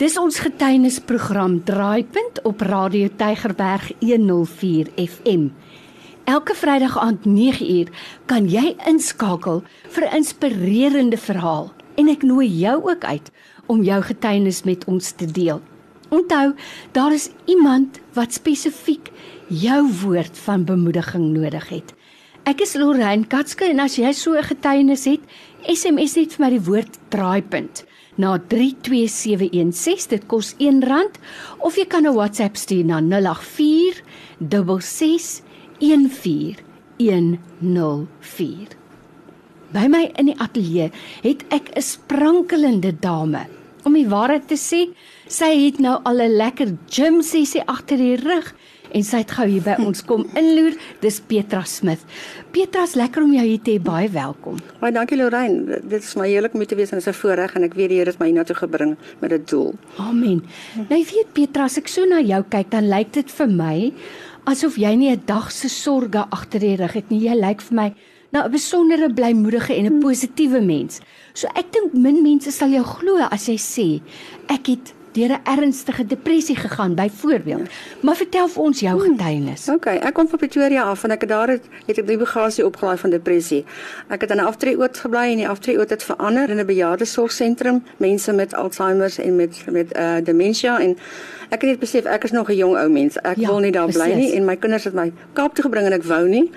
Dis ons getuienisprogram Draaipunt op Radio Tygerberg 104 FM. Elke Vrydag aand 9uur kan jy inskakel vir 'n inspirerende verhaal en ek nooi jou ook uit om jou getuienis met ons te deel. Onthou, daar is iemand wat spesifiek jou woord van bemoediging nodig het. Ek is Lorraine Katske en as jy so 'n getuienis het, SMS net vir my die woord Draaipunt na 32716 dit kos R1 of jy kan 'n WhatsApp stuur na 084 61404. By my in die ateljee het ek 'n sprankelende dame. Om die waarheid te sê, sy het nou al 'n lekker gym sessie agter die rug en sy het gou hier by ons kom inloer. Dis Petra Smith. Petra, is lekker om jou hier te hê. Baie welkom. Baie dankie Lorraine. Dit is my heerlik om hier te wees en dit is 'n voorreg en ek weet die Here het my hiernatoe gebring met 'n doel. Amen. Nou jy weet Petra, as ek so na jou kyk, dan lyk dit vir my asof jy nie 'n dag se sorges agter die rug het nie. Jy lyk vir my nou 'n besondere blymoedige en 'n positiewe mens. So ek dink min mense sal jou glo as jy sê ek het deur 'n ernstige depressie gegaan byvoorbeeld. Maar vertel vir ons jou hmm. getuienis. OK, ek kom van Pretoria af en ek het daar het, het ek die bagasie opgelaai van depressie. Ek het in 'n aftreeoort gebly en die aftreeoort het verander in 'n bejaardesorgsentrum, mense met Alzheimer en met met uh demensie en ek het net besef ek is nog 'n jong ou mens. Ek ja, wil nie daar bly nie en my kinders het my Kaap toe gebring en ek wou nie.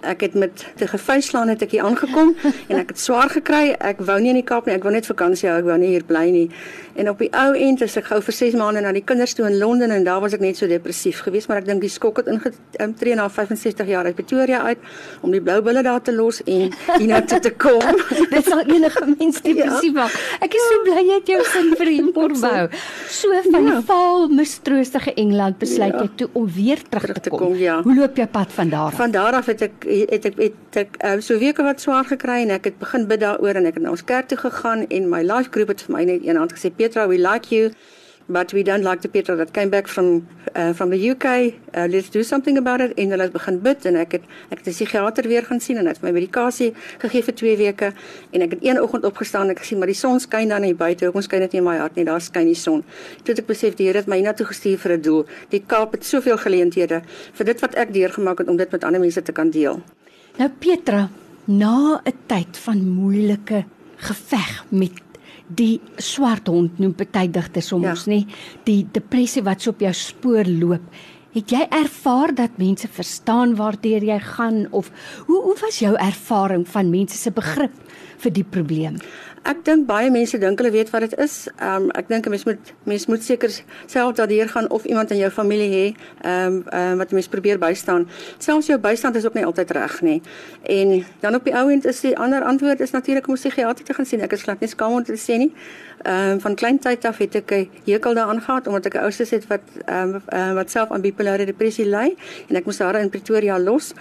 Ek het met te gevuislaan het ek hier aangekom en ek het swaar gekry. Ek wou nie in die Kaap nie. Ek wou net vakansie hou. Ek wou nie hier bly nie. En op die ou end is ek gou vir 6 maande na die kinders toe in Londen en daar was ek net so depressief geweest, maar ek dink die skok het ingetree na 65 jaar uit Pretoria uit om die blou bulle daar te los en hiernatoe te kom. Dit sal enige mens depressief maak. Ja. Ek is so bly jy het jou sin vir humor bou. So van ja. val mistroostige Engeland besluit ja. jy toe om weer terug, terug te kom. kom ja. Hoe loop jou pad van daar af? Van daar af het ek het ek het ek uh, so weke wat swaar gekry en ek het begin bid daaroor en ek het na ons kerk toe gegaan en my life group het vir my net eendag gesê Petra we like you but we don't like the people that came back from uh, from the UK. Uh, let's do something about it. En hulle het begin bid en ek het ek het 'n psigiater weer gaan sien en hy het my medikasie gegee vir 2 weke en ek het een oggend opgestaan en ek gesien maar die son skyn dan hier buite. Hoekom skyn dit nie in my hart nie? Daar skyn die son. Toe het ek besef die Here het my hiernatoe gestuur vir 'n doel. Die Kaap het soveel geleenthede vir dit wat ek deurgemaak het om dit met ander mense te kan deel. Nou Petra, na 'n tyd van moeilike geveg met die swart hond noem party digters soms ja. nie die depressie wat so op jou spoor loop. Het jy ervaar dat mense verstaan waartoe jy gaan? Of hoe hoe was jou ervaring van mense se begrip vir die probleem Ek dink baie mense dink hulle weet wat dit is. Ehm um, ek dink 'n mens moet mens moet seker self daardeur gaan of iemand in jou familie hê ehm um, um, wat mens probeer bystaan. Selfs jou bystand is ook nie altyd reg nie. En dan op die ou end is die ander antwoord is natuurlik om 'n psigiatër te gaan sien. Ek is glad nie skaam om te sê nie. Ehm um, van klein tyd af het ek 'n hekel daaraan gehad omdat ek 'n ouers het wat ehm um, uh, wat self aan bipolêre depressie ly en ek moes daar in Pretoria los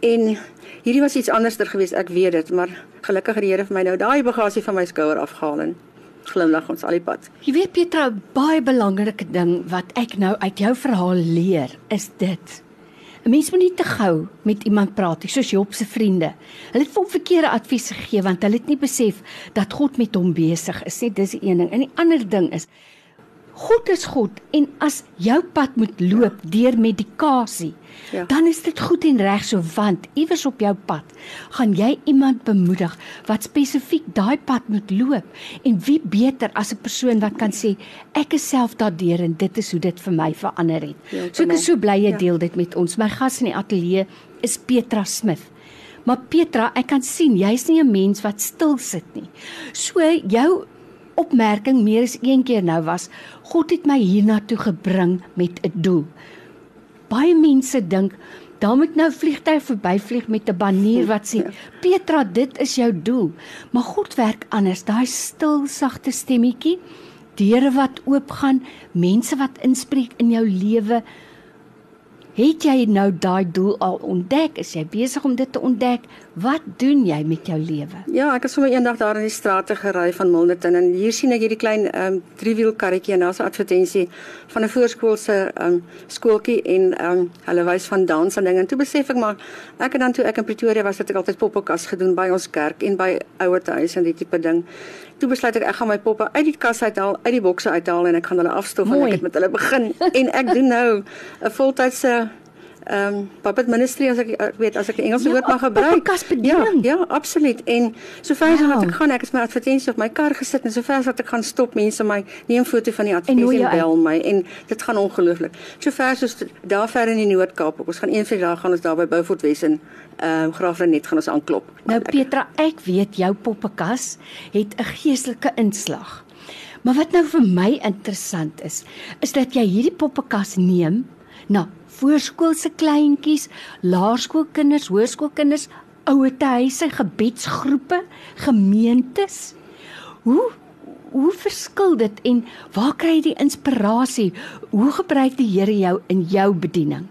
en hierdie was iets anderster geweest, ek weet dit, maar gelukkig het die Here vir my nou daai bagasie van my skouer afgehaal en glimlag ons al die pad. Jy weet Petra, baie belangrike ding wat ek nou uit jou verhaal leer is dit. 'n Mens moet nie te gou met iemand praat nie, soos Job se vriende. Hulle het hom verkeerde advies gegee want hulle het nie besef dat God met hom besig is nie. Dis een ding. En die ander ding is God is God en as jou pad moet loop ja. deur medikasie, ja. dan is dit goed en reg so want iewers op jou pad gaan jy iemand bemoedig wat spesifiek daai pad moet loop en wie beter as 'n persoon wat kan sê ek is self daardeur en dit is hoe dit vir my verander het. Ja, so ek is so bly jy ja. deel dit met ons. My gas in die ateljee is Petra Smith. Maar Petra, ek kan sien jy's nie 'n mens wat stil sit nie. So jou opmerking meer as een keer nou was God het my hiernatoe gebring met 'n doel. Baie mense dink dan moet nou vliegtyg verbyvlieg met 'n banier wat sê Petra dit is jou doel. Maar God werk anders. Daai stil sagte stemmetjie, deure wat oopgaan, mense wat inspreek in jou lewe Het jy nou daai doel al ontdek? Is jy besig om dit te ontdek? Wat doen jy met jou lewe? Ja, ek het sommer eendag daar in die strate gery van Milnerton en hier sien ek hierdie klein ehm um, driewiel karretjie en daar's 'n advertensie van 'n voorskoolse ehm um, skooltjie en ehm um, hulle wys van dans en dinge. En toe besef ek maar ek het dan toe ek in Pretoria was, het ek altyd poppekas gedoen by ons kerk en by ouerhuis en die tipe ding. toe besluit ek ek gaan my poppe uit die kas uithaal, uit die bokse uithaal en ek gaan hulle afstof Mooi. en ek het met hulle begin en ek doen nou 'n voltydse ehm um, puppet ministry as ek ek weet as ek 'n Engelse Ja, woord mag gebruik. Ja, ja, absoluut. En sover as wat Wow. ek gaan, ek is my advertensie op my kar gesit en sover as wat ek gaan stop mense my neem foto van die advertensie jou en bel my en dit gaan ongelooflik. Sover soos daar ver in die Noord-Kaap. Ons gaan een van die dae gaan ons daar by Beaufort Wes en ehm um, Graafrenet gaan ons aanklop. Nou Petra, ek weet jou poppekas het 'n geestelike inslag. Maar wat nou vir my interessant is, is dat jy hierdie poppekas neem na voorskoolse kleintjies, laerskoolkinders, hoërskoolkinders, ouerhuise, gebedsgroepe, gemeentes. Hoe hoe verskil dit en waar kry jy die inspirasie? Hoe gebruik die Here jou in jou bediening?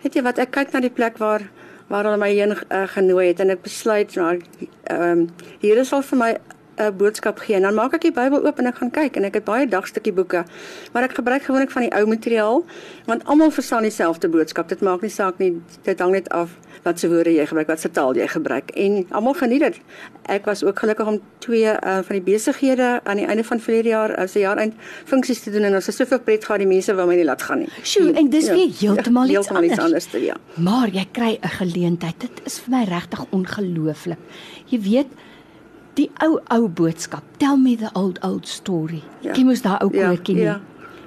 Weet jy wat ek kyk na die plek waar waar hulle my heen uh, genooi het en ek besluit nou ehm um, hier is al vir my 'n boodskap gee. En dan maak ek die Bybel oop en ek gaan kyk en ek het baie dagstukkie boeke maar ek gebruik gewoonlik van die ou materiaal want almal verstaan dieselfde boodskap. Dit maak nie saak nie dit hang net af wat se woorde jy gebruik wat se taal jy gebruik. En almal geniet dit. Ek was ook gelukkig om twee uh, van die besighede aan die einde van verlede jaar as 'n jaar eind funksies te doen en ons het soveel pret gehad die mense wou my nie laat gaan nie. Sjoe, en dis weer heeltemal iets heeltemal iets anders. anders ja. Maar jy kry 'n geleentheid. Dit is vir my regtig ongelooflik. Jy weet die ou ou boodskap, tell me the old old story. Ja. Jy moes daai ou Ja, koortjie nie. ja.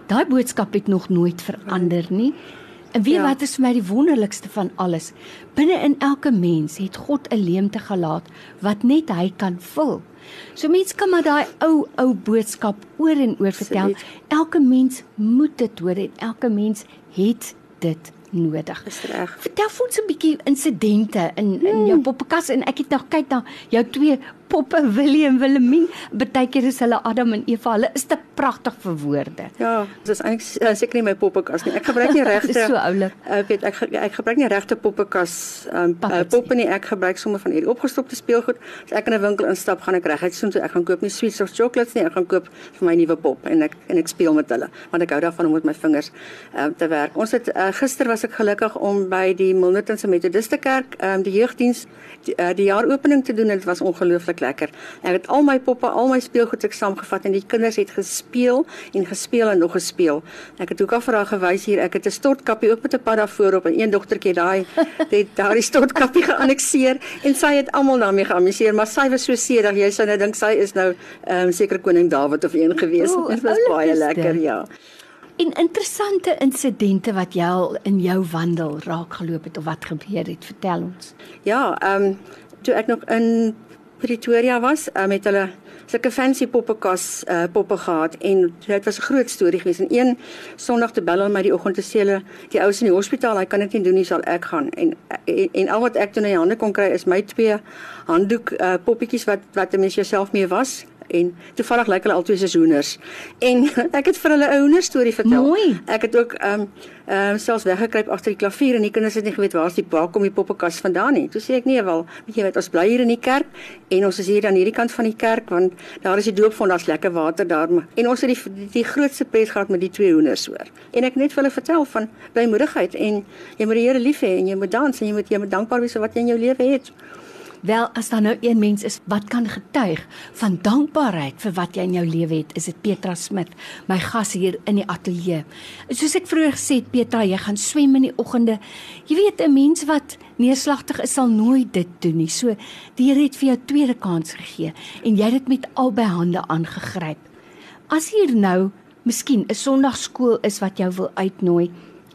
Daai boodskap het nog nooit verander nie. En weet Ja. wat is vir my die wonderlikste van alles? Binne in elke mens het God 'n leemte gelaat wat net hy kan vul. So mense kan maar daai ou ou boodskap oor en oor vertel. Elke mens moet dit hoor en elke mens het dit nodig. Dis reg. Vertel ons 'n bietjie insidente in in Hmm. jou poppekas en ek het nog kyk na jou twee poppe Willie en Willemien. Partykeer is hulle Adam en Eva. Hulle is te pragtig vir woorde. Ja, dis eintlik uh, seker nie my poppekas nie. Ek gebruik nie regte so oulik. Ek weet ek ek gebruik nie regte poppekas um, uh, poppe nie. Ek gebruik sommer van hierdie opgestopte speelgoed. As ek in 'n winkel instap, gaan ek reguit soontoe. Ek gaan koop nie sweets of chocolates nie. Ek gaan koop vir my nuwe pop en ek en ek speel met hulle want ek hou daarvan om met my vingers um, te werk. Ons het uh, gister was ek gelukkig om by die Milnerton se Methodiste Kerk um, die jeugdiens die, uh, die jaaropening te doen en dit was ongelooflik lekker. Ek het al my poppe, al my speelgoed ek saamgevat en die kinders het gespeel en gespeel en nog gespeel. Ek het ook al vir haar gewys hier, ek het 'n stortkappie ook met 'n pad daar voorop en een dogtertjie daai het daardie stortkappie geannexeer en sy het almal daarmee geamuseer, maar sy was so sedig, jy sou nou dink sy is nou ehm um, seker koning Dawid of een gewees. O, Dit was baie lekker, dit. ja. En interessante insidente wat jy al in jou wandel raak geloop het of wat gebeur het, vertel ons. Ja, ehm um, toe ek nog in Pretoria was, uh, met hulle sulke fancy poppekas uh, poppe gehad en dit was 'n groot storie geweest. En een Sondag te bel hulle my die oggend te sê hulle die ouens in die hospitaal, hy kan dit nie doen nie, sal ek gaan. En en, en al wat ek toe in die hande kon kry is my twee handdoek uh, poppetjies wat wat 'n mens jouself mee was en toevallig lyk hulle al twee seisoeners. En ek het vir hulle 'n hoender storie vertel. Mooi. Ek het ook ehm um, ehm um, selfs weggekruip agter die klavier en die kinders het nie geweet waar's die waar kom die poppekas vandaan nie. Toe sê ek nee wel, weet jy wat, ons bly hier in die kerk en ons is hier aan hierdie kant van die kerk want daar is die doopvond, daar's lekker water daar. En ons het die die, die grootste pret gehad met die twee hoenders hoor. En ek net vir hulle vertel van blymoedigheid en jy moet die Here lief hê en jy moet dans en jy moet jy moet dankbaar wees vir wat jy in jou lewe het. Wel, as daar nou een mens is wat kan getuig van dankbaarheid vir wat jy in jou lewe het, is dit Petra Smit, my gas hier in die ateljee. Soos ek vroeër gesê het, Petra, jy gaan swem in die oggende. Jy weet 'n mens wat neerslagtig is sal nooit dit doen nie. So die Here het vir jou tweede kans gegee en jy het dit met albei hande aangegryp. As hier nou miskien 'n Sondagskool is wat jou wil uitnooi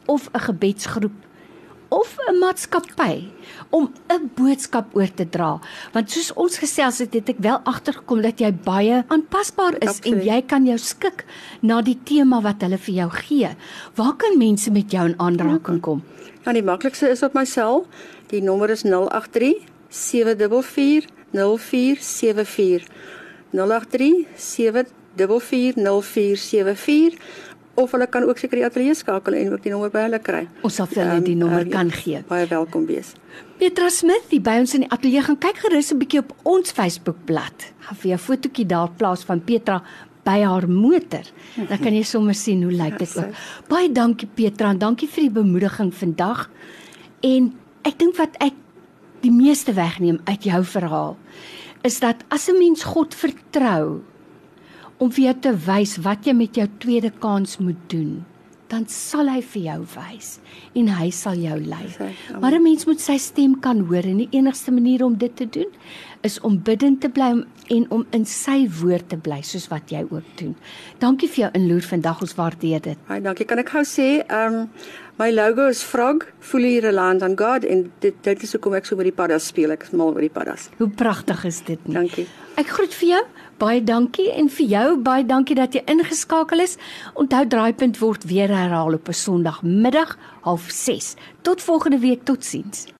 of 'n gebedsgroep of 'n maatskappy om 'n boodskap oor te dra. Want soos ons gesels het, het ek wel agtergekom dat jy baie aanpasbaar is Absoluut. en jy kan jou skik na die tema wat hulle vir jou gee. Waar kan mense met jou in aanraking kom? Ja, die maklikste is op my sel. Die nommer is 083 744 0474. 083 744 of hulle kan ook seker die ateljee skakel en ook die nommer by hulle kry. Ons sal vir hulle die Ehm, nommer eh, ja, kan gee. Baie welkom wees. Petra Smith, die by ons in die ateljee gaan kyk gerus 'n bietjie op ons Facebookblad. Gaan vir jou fotootjie daar plaas van Petra by haar motor. Dan kan jy sommer sien hoe lyk dit ook. Baie dankie Petra en dankie vir die bemoediging vandag. En ek dink wat ek die meeste wegneem uit jou verhaal is dat as 'n mens God vertrou om vir jou te wys wat jy met jou tweede kans moet doen, dan sal hy vir jou wys en hy sal jou lei. Maar 'n mens moet sy stem kan hoor en die enigste manier om dit te doen is om bidend te bly en om in sy woord te bly soos wat jy ook doen. Dankie vir jou inloer vandag, ons waardeer dit. Baie dankie. Kan ek gou sê, ehm um, my logo is Frog, fully reliant on God en dit dit is hoekom ek so oor die paddas speel. Ek is mal oor die paddas. Hoe pragtig is dit nie? Dankie. Ek groet vir jou. Baie dankie en vir jou baie dankie dat jy ingeskakel is. Onthou draaipunt word weer herhaal op 'n Sondagmiddag 06:30. Tot volgende week, totsiens.